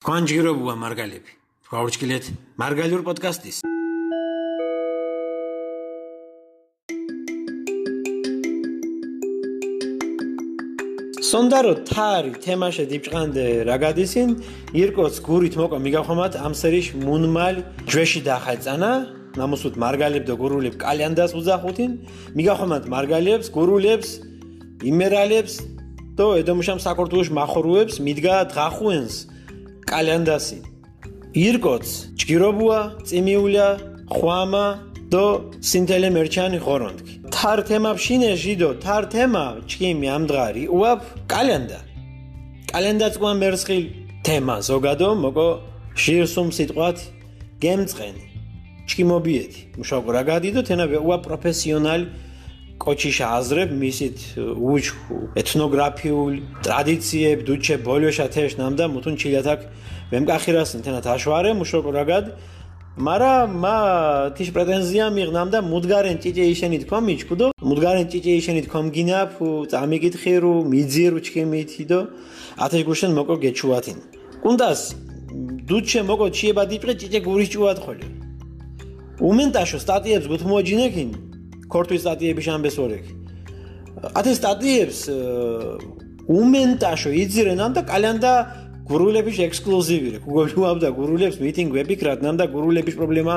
განჯგირებუა მარგალები. გაურჩქილეთ მარგალიურ პოდკასტის. სონდარო თარი თემაშე დიბჭყანდე რაგადისინ ირკოც გურით მოკო მიგახომათ ამ სერიშ მუნმალ ჯვეში დახაეწანა ნამუსუთ მარგალებ და გურულებ კალენდას უზახუთინ მიგახომათ მარგალებს გურულებს იმერალებს და ედომშამ საკორტულოშ მახორუებს მიდგა დღახუენს კალენდასი. ირკოც ჭირობუა წიმიულია ხვამა და სინთელე მერჩანი ხორონდკი თარ თემა შინე ჟიდო თარ თემა ჩკიმი ამდღარი უაფ კალენდა. კალენდაც ყვა მერსხილ თემა ზოგადო მოკო შირსუმ სიტყვათ გემწყენი ჩკიმობიეთი მუშაობ რა გადიდო თენა უა პროფესიონალი კოჩიშა აზრებ მისით უჩხუ. ეთნოგრაფიული ტრადიციებ დუჩე ბოლოშა თეშ ნამდა მუთუნ ჩიათაკ ვემკახირასენ თენა თაშვარე მუშოკ რაგად. მარა მა თიშ პრეტენზია მიღნამ და მუდგარენ ჭიჭე იშენი თქო მიჩკუდო მუდგარენ ჭიჭე იშენი თქო მგინა ფუ წამიგითხირო მიძირო ჩქემითი დო. ათეშ გუშენ მოკო გეჩუათინ. კუნდას დუჩე მოკო ჩიება დიპრე ჭიჭე გურის ჭუათ ხოლე უმენტაშო სტატიებს გუთმოჯინეკინ ქორთვის სტატიები შამბესორეკ ათე სტატიებს უმენტაშო იძირენ ამ და კალენდა გურულების ექსკლუზივი რე გუგოჟუავდა გურულებს მიტინგ ვებიქრად ნამ და გურულების პრობლემა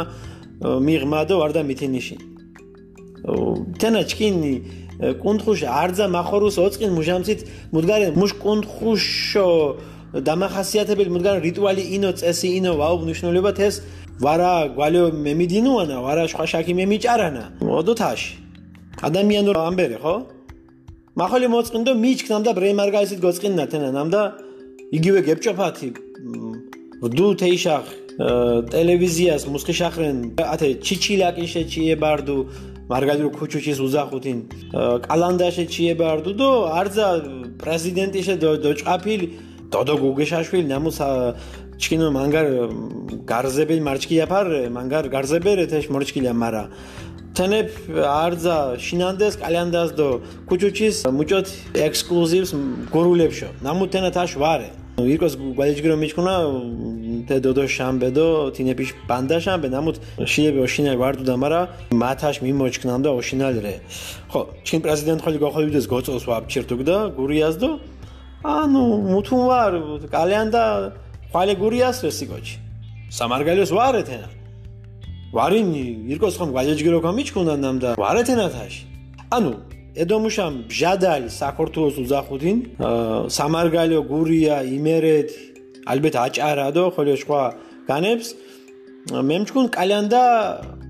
მიღმადო არ და მიტინიში თენაჩკინი კუნთხუშ არძა מחორუს ოწყინ მუჟამცით მუდგარე მუშ კუნთხუშო დამახასიათებელი მუდგარე რიტუალი ინო წესი ინო ვაუ ნიშნულება თეს ვარა გვალო მემიდინუანა ვარა სხვა შაკი მემიჭარანა. ოდოთაში ადამიანო ამბერე ხო? მახოლი მოწყინდო მიჩქნამ და ბრემარგაისით გოწყინნა თენა ნამ და იგივე გებჭოფათი დუ თეიშახ ტელევიზიას მუსხიშახრენ ათე ჩიჩილაკი შეჩიებარდუ მარგალირო ქუჩუჩის უზახუთინ კალანდაშე ჩიებარდუ დო არძა პრეზიდენტიშე დოჭაფილ დოდო გუგეშაშვილი ნამუს ჩკინო მანგარ გარზებელ მარჩკიაფარ მანგარ გარზებერე თეშ მორჩკილია მარა. თენებ არძა შინანდეს კალანდას დო ქუჩუჩის მუჭოთ ექსკლუზივს გურულებშო ნამუ თენათაშ ვარე. ირკოს გვალეჯგრო მიჩქუნა τε დოდო შამბედო თინეპიშ პანდა შამბე ნამუთ შიებე ოშინალ ვარდუ და მარა მათაშ მიმოჩქნამ და ოშინალ რე. ხო ჩინ პრეზიდენტ ხოლი გოხოვიდეს გოწოს ვაფჩირთუგ და გურიას დო. ანუ მუთუნ ვარ კალენდა ხვალე გურიას რესიკოჩი სამარგალიოს ვარ ეთენა. ვარინი ირკოს ხომ გვალეჯგრო გამიჩქუნა ნამ და ვარ ეთენათაში ანუ ედომუშამ ბჟადალი საქართველოს უზახუდინ სამარგალიო გურია იმერეთ ალბეთ აჭარადო ხოლო სხვა განებს. მემჩქუნ კალენდა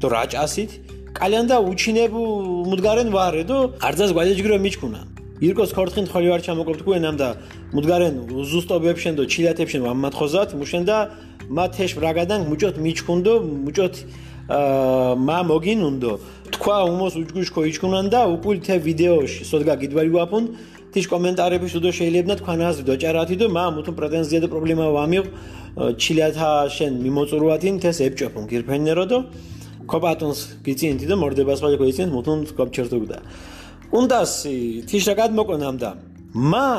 დო რაჭასით კალენდა უჩინებუ მუდგარენ ვარედო არძას გვალეჯგრო მიჩქუნა ირკოს ქორთხინ ხოლი ვარ ჩამოკობთ კუენამ და მუდგარენ უზუსტობებშენ დო ჩილათებშენ ვამათხოზათ მუშენ და მათეშ ბრაგადან მუჭოთ მიჩქუნდო მუჭოთ მა მოგინუნდო. თქვა უმოს უჯგუშკო იჩქუნან და უკულ თე ვიდეოში სოდგა გიდვარი ვაფუნ თიშ კომენტარები შუდო შეიძლება თქვა ნაზრი დოჭარათი და მა მუთუ პრეტენზია და პრობლემა ვამიღ. ჩილათა შენ მიმოწურვათინ თეს ეპჭოფუნ გირფენერო და კოპატონს გიწინთი და მორდებას ხოლე გიწინთ მუთუნ კოპჩერტუგდა უნდასი თიშ რა გადმოკონამ და მა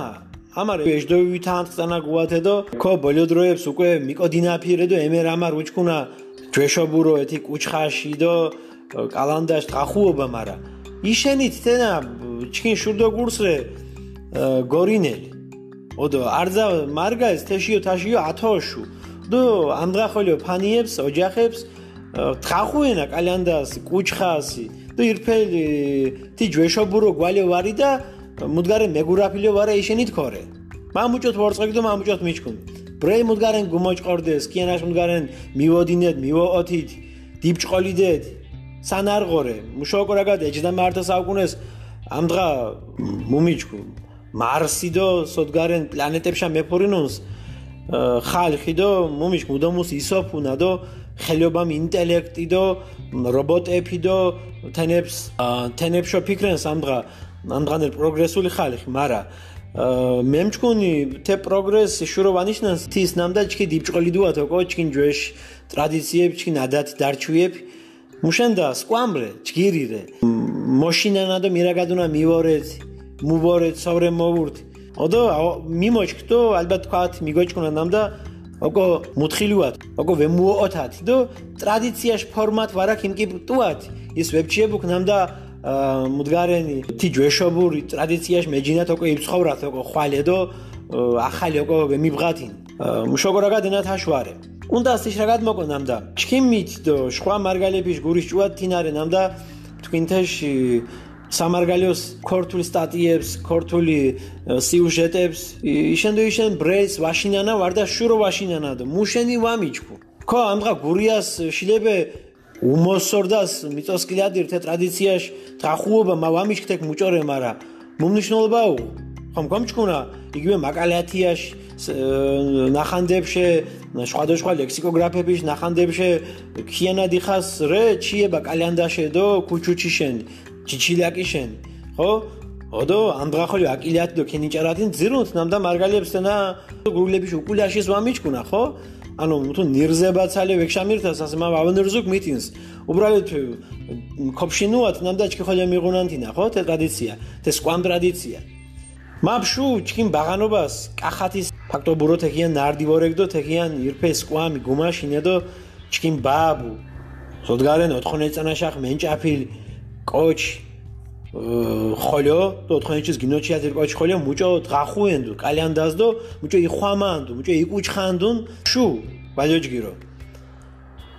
ამარე ეჟდოვი თანხსანა გუათე და კო ბოლოდროებს უკვე მიკოდინაფირე და ემერ ამარ უჩქუნა ჯეშობურო ეთი კუჩხაში და კალანდაშ თხახუობა მარა იშენით თენა ჩქინ შურდო გურსრე გორინელი. ოდო არძა მარგაის თეშიო თაშიო ათოშუ. დო ამდღახოლიო ფანიებს ოჯახებს თხახუენა კალანდას კუჩხასი დო ირფელი თი ჯეშობურო გვალე ვარი და მუდგარე მეგურაფილიო ვარა იშენით ქორე მამუჭოთ ვორწყეკ და მამუჭოთ მიჩქუნ. ბრეი მუდგარენ გუმოჭყორდეს კიანაშ მუდგარენ მივოდინეთ მივოოთით დიბჭყოლიდეთ სანარღორე. მუშოუკრაგად ეჯდა მარტო საუკუნეს ამდღა მუმიჩკუ მარსი დო სოდგარენ პლანეტებშა მეფორინონს ხალხი დო მუმიჩკუ მუდომუს ისოფუნა დო ხელობამ ინტელექტი დო რობოტები დო თენებს თენებშო ფიქრენ სამდღა ამდღანერ პროგრესული ხალხი მარა. მემჩკუნი თე პროგრესი შუროვანიშნას თის ნამდა ჩქი დიბჭყოლი დუათო კოჩკინ ჯვეშ ტრადიციები ჩქინ ადათ დარჩუიები მუშენდა სკვამრე ჯგირირე მოშინანა და მირაგადუნა მივორეთ მუვორეთ სოვრე მოვურთ ოდო მიმოჩქტო ალბათ თქვათ მიგოჩქუნა ნამ და ოკო მუთხილუათ ოკო ვემუოთათ დო ტრადიციაშ ფორმატ ვარა კიმკი ტუათ. ის ვებჩიებუქ ნამდა მუდგარენი. თი ჯვეშობური ტრადიციაშ მეჯინათ ოკო იცხოვრათ ოკო ხვალე დო ახალი ოკო ვემიბღათინ. მუშოგორაგა დინათაშვარე უნდა ის რაღაც მოკო ნამდა? ჩქიმით დო შხვა მარგალების გურის ჭუათ თინარე ნამდა თქვინთეში სამარგალიოს ქორთული სტატიებს, ქორთული სიუჟეტებს, იშენ და იშენ ბრეს ვაშინანა ვარდა შურო ვაშინანა და მუშენი ვამიჩქუ. ხო, ამღა გურიას შილებე უმოსორდას მიწოსკილადირ თე ტრადიციაში ტრახუობა მა ვამიჩქთეკ მუჭორე მარა. მომნიშნულობაო ხომ კომჩქუნა იგივე მაკალათიაში ნახანდებში სხვადასხვა ლექსიკოგრაფების ნახანდებში ქიანა დიხას რე ჩიება კალენდარში დო კუჩუჩიშენ ჩიჩილაკი შენ ხო? ოდო ამდღახოლი აკილიათ დო ქენიჭარათინ ძირუნთ ნამდა მარგალიებსთანა გურულების უკულაშის ვამიჩკუნა ხო? ანუ თუ ნირზებაცალე ვექშამირთას ასე მა ვავენერზუკ მიტინს. უბრალოდ ქოფშინუათ ნამდა ჩქი ხოლე მიღუნანთინა ხო? თე ტრადიცია თე სკვამ ტრადიცია. მაფშუ ჩქიმ ბაღანობას კახათის ფაქტო ბურო თექიან ნარდივორეგდო თექიან ირფე სკვამი გუმაშინე დო ჩქიმ ბაბუ. ზოდგარენ 4 წანაშახ მენჭაფილი კოჩ ხოლო то თხენჩის გინოჩი აზერ კოჩ ხოლო მუჭო დღახუენდუ კალენდაზდო მუჭო იხვამანდუ მუჭო იკუჩხანდუნ. შუ ბალიოჯგირო.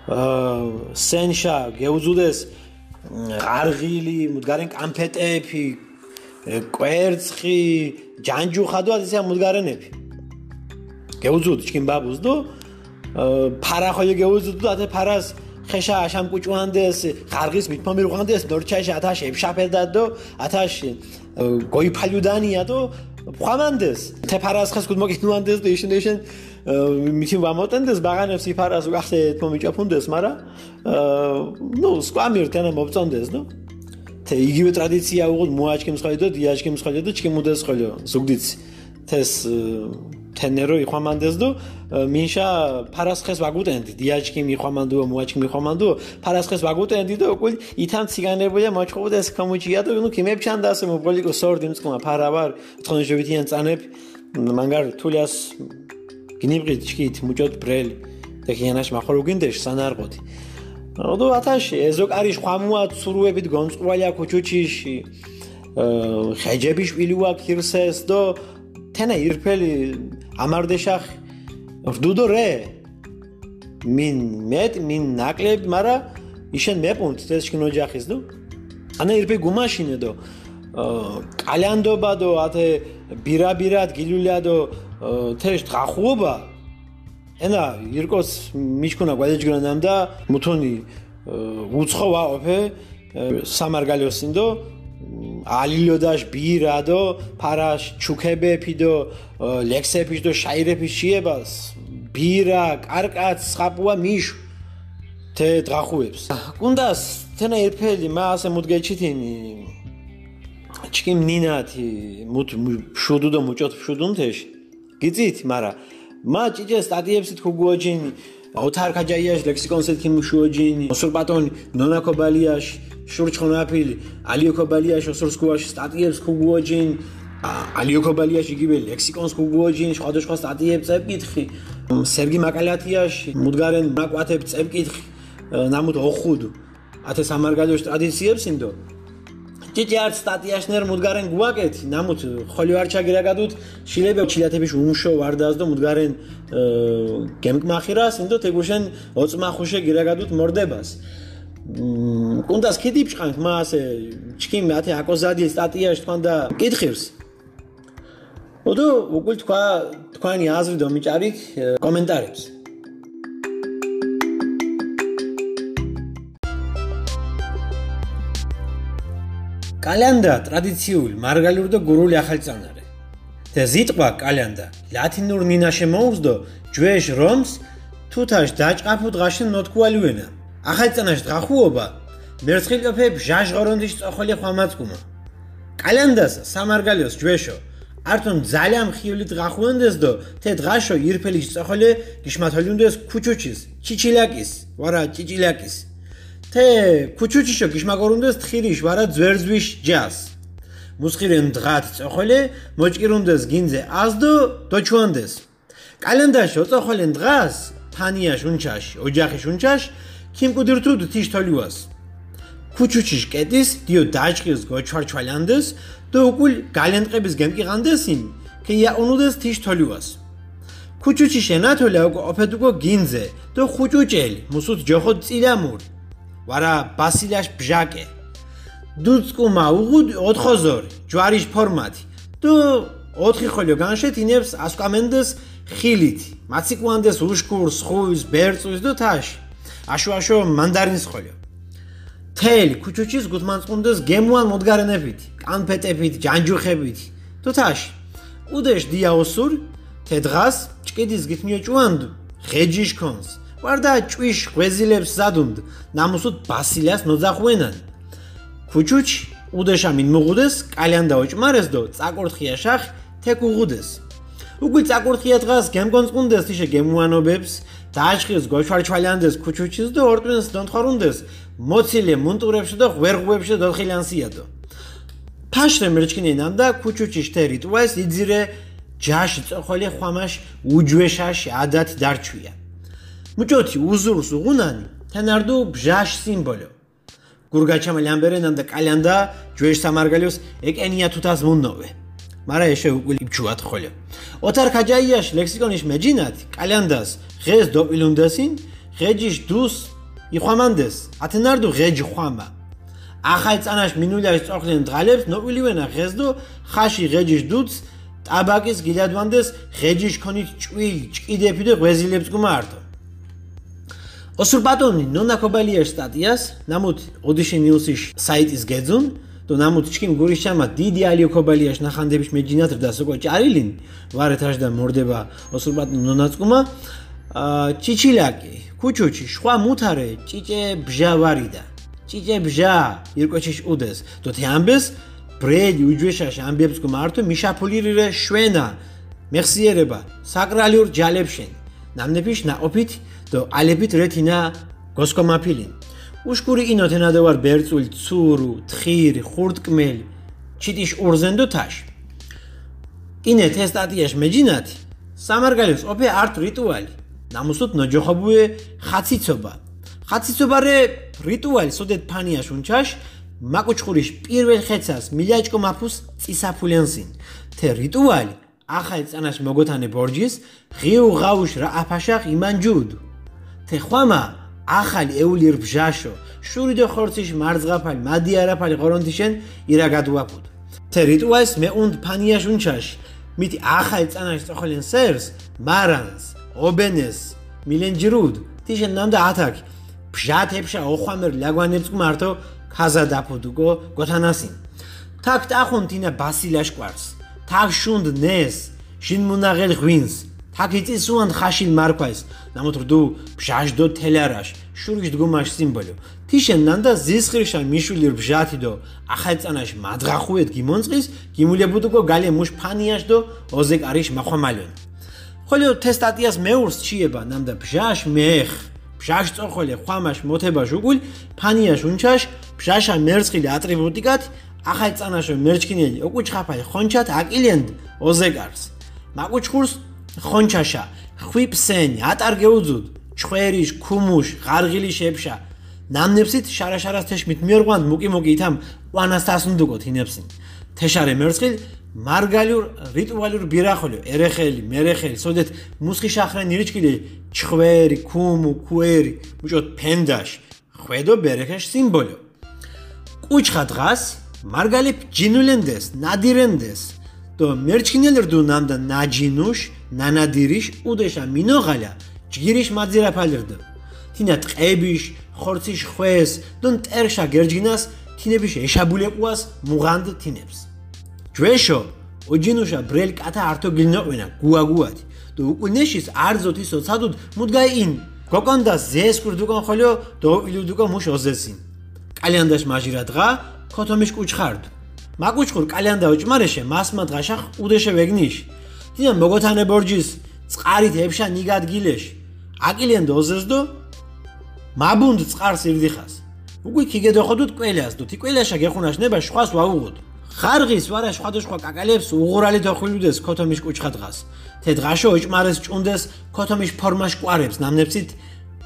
აა სენშა გეუზუდეს ყარღილი მუდგარენ კამფეტეფი კვერცხი ჯანჯუხადო ასე მუდგარენეფი. გეუზუდ ჩკინ ბაბუზდო ფარა ხოლო გეუზუდო ათე ფარას ხეშა აშამ კუჭვანდეს ხარგის მithომი რუღანდეს დორჩაში ათაში ეფშაფერდადო ათაში გოიფალიუდანია დო ფხამანდეს თეფარას ხეს კუდმოგინუანდეს დო ისინი ისინი მითი ვამოტენდეს ბაღანებს იფარას უახსე თომი ჭაფუნდეს მარა ნუ სკვამირ თენა მობწონდეს ნუ თე იგივე ტრადიცია უღოდ მოაჭკიმს ხოლე დო დიაჭკიმს ხოლე დო ჩკიმუდეს ხოლე ზუგდიც თეს თენერო იხვამანდეს დო მინშა ფარასხეს ვაგუტენდი. დიაჭკი მიხვამანდო მოაჭკი მიხვამანდო ფარასხეს ვაგუტენდი დო უკულ ითამ ციგანებია მოჭყობდა ეს კომუჩია დო ნუ კიმებჩანდა ასე მოპოლიკო სორდი მწყმა ფარავარ თხონჟებითიან წანებ მანგარ თულიას გინიბრით ჩკით მუჭოთ ბრელი და ქიანაშ მახორუგინდეშ სანარყოთი ოდო ათაში ეზოკარი ხვამუა ცურუებით გონწყვალია ქუჩუჩიში ხეჯები შვილივა ქირსეს დო თენა ირფელი ამარდეშახ ვრდუდო რე? მინ მეტ მინ ნაკლებ მარა იშენ მეპუნთ ეს შინოჯახის ნუ? ანა ირფე გუმაშინე დო? კალანდობა დო ათე ბირაბირად გილულადო თეშ თხახუობა? ენა ირკოს მიჩქუნა გვაძეჯგრანამ და მუთონი უცხო ვაოფე სამარგალიოსინდო ალილოდაშ ბირადო ფარაშ ჩუქებეფიდო ლექსეფიშდო შაირეფიშიებას ბირა კარკაც ხაპუა მიშ თე დღახუებს. კუნდას თენა ერფელი მა ასე მუდგეჩითინი. ჩკიმ ნინათი მუთ შუდუ და მუჭოთ შუდუნთეშ გიწით მარა. მა ჭიჭე სტატიებს თქო გუოჯინი ოთარ ქაჯაიაშ ლექსიკონსეთ ქიმ შუოჯინი ოსურპატონი ნონაკობალიაშ შურჩხონაფილი ალიოკობალიაშ ოსურსკუაში სტატიებს ქუგუოჯინ ალიოკობალიაშ იგივე ლექსიკონს ქუგუოჯინ სხვადასხვა სტატიებს წებკითხი სერგი მაკალათიაში მუდგარენ ნაკვათებს წებკითხი ნამუთ ოხუდ ათე სამარგალიოს ტრადიციებს ინდო ჭიჭი არც სტატიაშნერ მუდგარენ გუაკეთი ნამუთ ხოლი არ ჩაგირაგადუთ შილებე ჩილათების უმშო ვარდას და მუდგარენ გემკმახირას ინდო თეგუშენ ოწმახუშე გირაგადუთ მორდებას. კუნდას ქიდიფჭყანთ მასე ჩქიმ ათე აკოზადი სტატიაში თქვენ და კითხებს ოდო უკულ თქვა თქვენი აზრი და მიჭარით კომენტარებს კალენდა ტრადიციული მარგალიური და გურული ახალწანარე. და ზიტყვა კალენდა ლათინურ ნინაშე მოუძდო ჯვეშ რომს თუთაშ დაჭყაფუ დღაშენ ნოთქუალივენა ახალწანაში დღახუობა მერცხილოფე ჟაჟღორონდის წოხოლი ხომაცკუმა კალენდას სამარგალიოს ჯვეშო არტონ ძალიან ხიული დღახუენდეს დო თე დღაშო ირფელის წოხოლი გიშმათოლუნდეს ქუჩუჩის ჩიჩილაკის ვარა ჩიჩილაკის თე ქუჩუჩიშო გიშმაგორუნდეს თხირიშ ვარა ძვერძვიშ ჯას. მუსხირენ დღათ წოხოლე მოჭკირუნდეს გინზე აზდო დოჩვანდეს. კალენდაში ოწოხოლენ დღას ფანიაშ უნჩაშ ოჯახიშ უნჩაშ ქიმკუდირთუდ თიშ თოლიუას. ქუჩუჩიშ კეტის დიო დაჭყირს გოჩვარჩვალანდეს დო უკულ გალენტყების გემკიღანდესინ ქიაუნუდეს თიშ თოლიუას. ქუჩუჩიშე ნათოლა ოკო ოფედუკო გინზე დო ხუჭუჭელი მუსუთ ჯოხოდ წილამური ვარა ბასილაშ ბჟაკე. დუცკუმა უღუდ ოთხოზორი ჯვარიშ ფორმატი და ოთხი ხოლიო განშეთინებს ასკამენდეს ხილით მაციკვანდეს უშკურს ხუის ბერწვის და თაში აშუაშო მანდარინს ხოლიო. თელი ქუჩუჩის გუთმანწყუნდეს გემუან მოდგარენებით კანფეტებით ჯანჯუხებით. და თაში უდეშ დიაოსურ თედღას ჭკიდის გითნიოჭუანდ ხეჯიშ კონს ვარდა ჭვიშ ღვეზილებს ზადუნდ. ნამუსუთ ბასილიას ნოძახვენან ქუჩუჩ უდეშა მინ მუღუდეს კალიანდა ოჭმარეს დო წაკორთხია შახ თეკ უღუდეს. უგვი წაკორთხია დღას გემგონწყუნდეს თიშე გემუანობებს დააშხის გოჩვარჩვალიანდეს ქუჩუჩის დო ორტვენს დონთხარუნდეს მოცილე მუნტურებში და ღვერღვებში დოთხილანსიადო ფაშრე მერჩკინენამ და ქუჩუჩის ტერიტორიას იძირე ჯაში წოხოლი ხვამაშ უჯვეშაში ადათ დარჩვია მუჭოთი უზურს უღუნანი. თანარდუ ბჟაშ სიმბოლო. გურგაჩამალი ამბერენან და კალიანდა ჯვეშ სამარგალიოს ეკენია თუთას მუნოვე მარა ეშე უკული ბჩუათ ხოლე ოთარ ქაჯაიაში ლექსიკონის მეჯინათ კალიანდას ღეს დოპილუნდასინ ღეჯიშ დუს იხვამანდეს ათენარდუ ღეჯ ხვამა. ახალ წანაშ მინულიაშ წოხლენ დღალებს ნოპილივენა ღეს დო ხაში ღეჯიშ დუც ტაბაკის გილადვანდეს ღეჯიშ ქონით ჭვილ ჭკიდეფი და ღვეზილებს გმარტო ოსურბატონი ნონაკობალიერ სტატიას ნამუთ ოდიში ნიუსის საიტის გეძუნ და ნამუთ ჩკიმ გურიშამა დიდი ალიოკობალიაშ ნახანდების მეჯინათ და სოკო ჭარილინ ვარეთ აშდა მორდება ოსურბატონი ნონაცკუმა ჩიჩილაკი ქუჩუჩი შხვა მუთარე ჭიჭე ბჟავარიდა ჭიჭე ბჟა ირკოჩიშ უდეს. დოთი ამბეს ბრედი უჯვეშაში ამბებს გმართო მიშაფულირე შვენა მეხსიერება საკრალიურ ჯალებშენ. ნამნეფიშ ნაოფით და ალებით რეთინა გოსკომაფილინ უშკური ინოთენა და ვარ ბერწული ცურუ თხირი ხურტკმელი ჩიტიშ ურზენდო თაშ. ინე თესტატიაშ მეჯინათი სამარგალიოს ოფე არტ რიტუალი. ნამუსოთ ნოჯოხაბუე ხაციცობა. ხაციცობარე რიტუალი სოდეთ ფანიაშ უნჩაშ მაკუჩხურიშ პირველ ხეცას მილიაჭკო მაფუს წისაფულენსინ თე რიტუალი ახალ წანას მოგოთანე ბორჯის ღიუ ღაუშ რა აფაშახ იმანჯუდ თე ხვამა? ახალი ეულირ ბჟაშო. შური დო ხორციშ მარზღაფალი მადი არაფალი ღორონთიშენ ირა გადუაფუდ თე რიტუალს მე უნდ ფანიაშ უნჩაშ მითი ახალ წანას წოხლენ სერს მარანს ობენეს მილენჯრუდ თიშენ ნამდა ათაკ ბჟათებშა ოხვამერ ლაგვანებს მარტო ხაზა დაფუდუკო გოთანასინ. თაკ ტახუნთინა ბასილაშკვარს თაკ შუნდ ნეს შინ მუნაღელ ღვინს თაკ იწისუან ხაშილ მარკვაის ნამოთრდუ ბჟაჟდო თელარაშ შურიშ დგომაშ სიმბოლო თიშენ ნანდა ზისხრიშა მიშულირ ბჟათიდო ახალწანაშ მადღახუეთ გიმონწყის გიმულებუდუკო გალე მუშ ფანიაშდო ოზეკარიშ მახვამალონ ხოლო თესტატიას მეურს ჩიება ნამდა ბჟაშ მეხ ბჟაშ წოხოლე ხვამაშ მოთება ჟუგულ ფანიაშ უნჩაშ ბჟაშა მერცხილი ატრიბუტიკად ახალ წანაშო მერჩკინელი ოკუჩხაფაი ხონჩათ აკილენდ ოზეკარს მაკუჩხურს ხონჩაშა ხვიფსენი ატარგეუძუდ ჩხვერიშ ქუმუშ ღარღილი შეფშა ნამნებსით შარაშარას თეშმით მიორგვან მუკი მუკი ითამ ყანასტასუნდუკო თინებსინ თეშარე მერცხილ მარგალიურ რიტუალურ ბირახოლო ერეხელი მერეხელი სოდეთ მუსხი შახრენ ირიჩკილი ჩხვერი ქუმუ ქუერი მუჭოთ ფენდაშ ხვედო ბერეხეშ სიმბოლო. კუჩხა დღას მარგალი ჯინულენდეს ნადირენდეს დო მერჩკინელ რდუ ნამდა ნაჯინუშ ნანადირიშ უდეშა მინოღალა ჯგირიშ მაძირაფალერდო თინა ტყებიშ ხორციშ ხვეს დონ ტერშა გერჯინას თინებიშ ეშაბულეყუას მუღანდ თინებს. ჯვეშო ოჯინუშა ბრელ კათა ართო გილნოყვენა გუაგუათი და უკუნეშის არძოთი სოცადუდ მუდგაინ გოკონდა ზეს კურდუკონ ხოლო დო ილუდუკო მუშ ოზესინ. კალიანდაშ მაჟირა დღა ქოთომიშ კუჩხარდ მაკუჩხურ კალიანდა ოჭმარეშე მასმა დღაშა უდეშე ვეგნიშ დინა მოგოთანე ბორჯის წყარით ებშა ნიგად გილეშ აკილენდ ოზესდო მაბუნდ წყარს ირდიხას უკვე ქიგედოხოდუთ კველას დო თი კველაშა გეხუნაშ ნება შვას ვაუღოთ ხარღის ვარა სხვადასხვა კაკალებს უღურალი დოხვილუდეს ქოთომის კუჩხა დღას თე დღაშო ოჭმარეს ჭუნდეს ქოთომის ფორმაშ ყვარებს ნამნებცით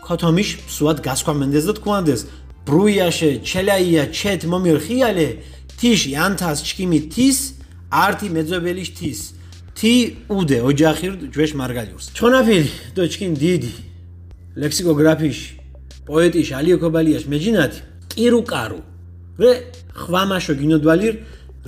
ქოთომის სუად გასქვამენდეს და თქუანდეს ბრუიაშე ჩელაია ჩეთ მომირ ხიალე თიში ანთას ჩკიმი თის არტი მეძებელის თის თი უდე ოჯახირ ჯვეშ მარგალიურს. ჩონაფილი დო ჩკინ დიდი. ლექსიკოგრაფიში პოეტიში ალიოკობალიაშ მეჯინათი. კირუკარუ რე ხვამაშო გინოდვალირ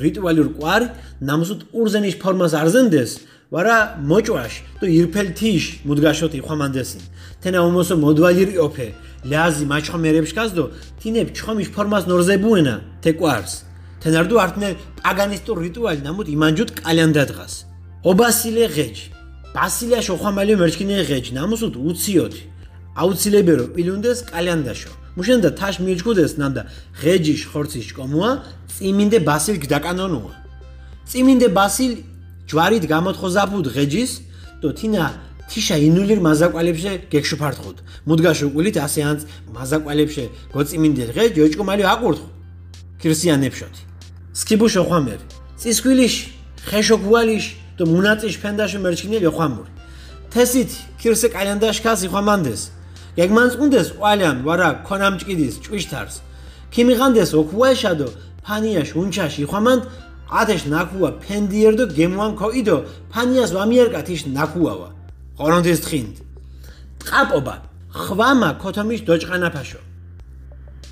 რიტუალურ ყვარი ნამსუთ ურზენის ფორმას არზენდეს ვარა მოჭვაშ თუ ირფელთიშ მუდგაშოთი ხვამანდესინ. თენა უმოსო მოდვალირი ოფე ლაზი მაჩხომერებს კაზდო თინებ ჩხომის ფორმას ნორზებუენა თეკვარს თენარდუ არტნე პაგანისტურ რიტუალი ნამუთ იმანჯუტ კალენდა დღას. ობასილე ღეჯ ბასილია შოხამალი მერჩკინე ღეჯ ნამუსუთ უციოთი. აუცილებერო პილუნდეს კალენდაშო მუშენდა თაშ მიეჭგუდეს ნანდა ღეჯიშ ხორციშ კომუა წიმინდე ბასილ გდაკანონუა. წიმინდე ბასილ ჯვარით გამოთხოზაფუდ ღეჯის დო თინა თიშა ინულირ მაზაკვალებში გეკშუფარტხუდ მუდგაშ უკულით ასე ანც მაზაკვალებში გოწიმინდე ღეჯ ჯოჭკომალი აყურთხ ქრისიანებშოთი სქიბუშ ოხვამერი წისქვილიში ხეშოქუალიში დო მუნაწიშ ფენდაში მერჩკინიელ ოხვამური თესით ქირსე კალანდაშკას იხვამანდეს გეგმანწყუნდეს ყვალიან ვარა ქონამჭკიდის ჭვიშთარს. ქიმიღანდეს ოქუაშა დო ფანიაშ უნჩაშ იხვამანდ ათეშ ნაკუა ფენდიერ დო გემუან ქოიდო ფანიას ვამიერკათ იშ ნაკუავა ყორონდეს თხინდ ტყაპობა ხვამა ქოთომიშ დოჭყანაფაშო.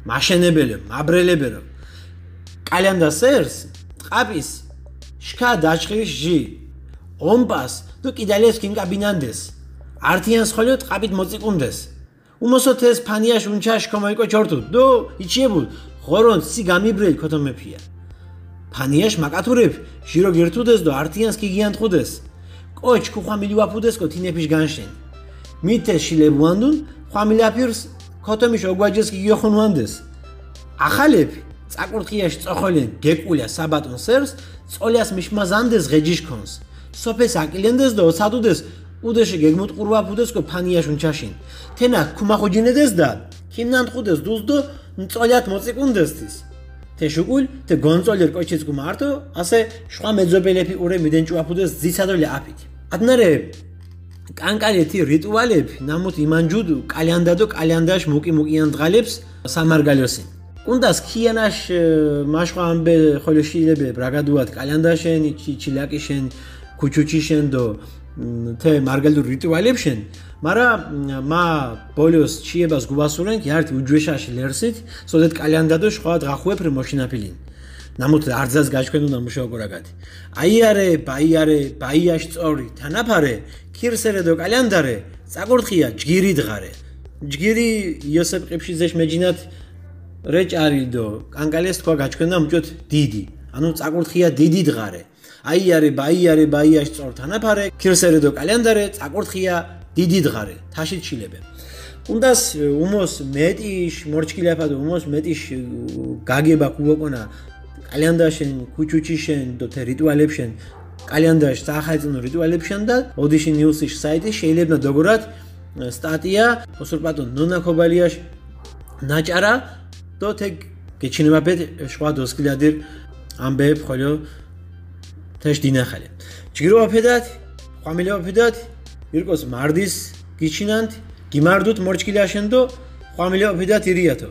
მაშენებელე მაბრელებერო კალენდასერს ყაპის შკა დაჭხირის ჟი. ომპას თუ კიდალეს კინკაბინანდეს არტიანს ხოლო ყაპით მოწიკუნდეს. უმოსოთეს ფანიაშ უნჩაშ კომაიკო ჩორტუ დო იჩიებულ ღორონ სი გამიბრელ ქოთომეფია. ფანიაშ მაკათურებ ჟირო გერთუდეს დო არტიანს კიგიანთხუდეს კოჩ ქუხამილი ვაფუდეს კო თინეფიშ განშენ. მითე შილებუანდუნ ხამილაფირს ქოთომიშ ოგვაჯეს კიგიოხუნვანდეს ახალეფი წაკურთხიაში წოხოლენ გეკულა საბატონ სერს წოლიას მიშმაზანდეს ღეჯიშქონს სოფეს აკილენდეს და ოცადუდეს უდეში გეგმუტყურვა ფუდესკო ფანიაშუნ ჩაშინ თენა ქუმახოჯინედეს და ქიმნანტყუდეს დულდო წოლიათ მოწიკუნდესთის თეშუკულ თე გონწოლერ კოჩიცკუ მარტო ასე შვა მეძობელები ურე მიდენჭუაფუდეს ძიცადოლი აფით ადნარე კანკალეთი რიტუალები ნამუთ იმანჯუდ კალენდადო კალენდაშ მუკი მუკიან დღალებს სამარგალიოსინ კუნდას ქიანაშ მაშხვამბე ხოლოშილებე ბრაგადუათ კალენდაშენ ჩიჩილაკიშენ ქუჩუჩიშენ დო თე მარგალდურ რიტუალებშენ. მარა მა ბოლოს ჩიებას გუბასურენ არტი უჯვეშაში ლერსით სოდეთ კალენდადო შხვა დღახუებ მოშინაფილინ. ნამუთ არძას გაჩქენუნა მუშაობურაგათი აიარე ბაიარე ბაიაშ წორი თანაფარე ქირსერე დო კალენდარე წაკურთხია ჯგირი დღარე. ჯგირი იოსებ ყიფშიძეშ მეჯინათ რეჭარი დო კანკალეს თქვა გაჩქენდა მჭოთ დიდი. ანუ წაკურთხია დიდი დღარე. აიარე ბაიარე ბაიაშ წორ თანაფარე. ქირსერე დო კალენდარე წაკურთხია დიდი დღარე. თაშით ჩილებე უნდას უმოს მეტიშ მორჩკილაფადო უმოს მეტიშ გაგება კუბოკონა კალენდაშენ ქუჩუჩიშენ დო თა რიტუალებშენ. კალენდაშ საახალწლო რიტუალებშენ და ოდიში ნიუსის საიტი შეიძლება დოგორათ სტატია ოსურპატო ნონაკობალიაშ ნაჭარა დო თა გეჩინება ბეთ შვა დოსკილადირ ამბე ხოლო თეშ დინახალე. ჯგიროაფედათ ხამილეაფედათ ირკოს მარდის გიჩინანთ გიმარდუთ მორჩკილაშენ დო ხამილეაფედათ ირიათო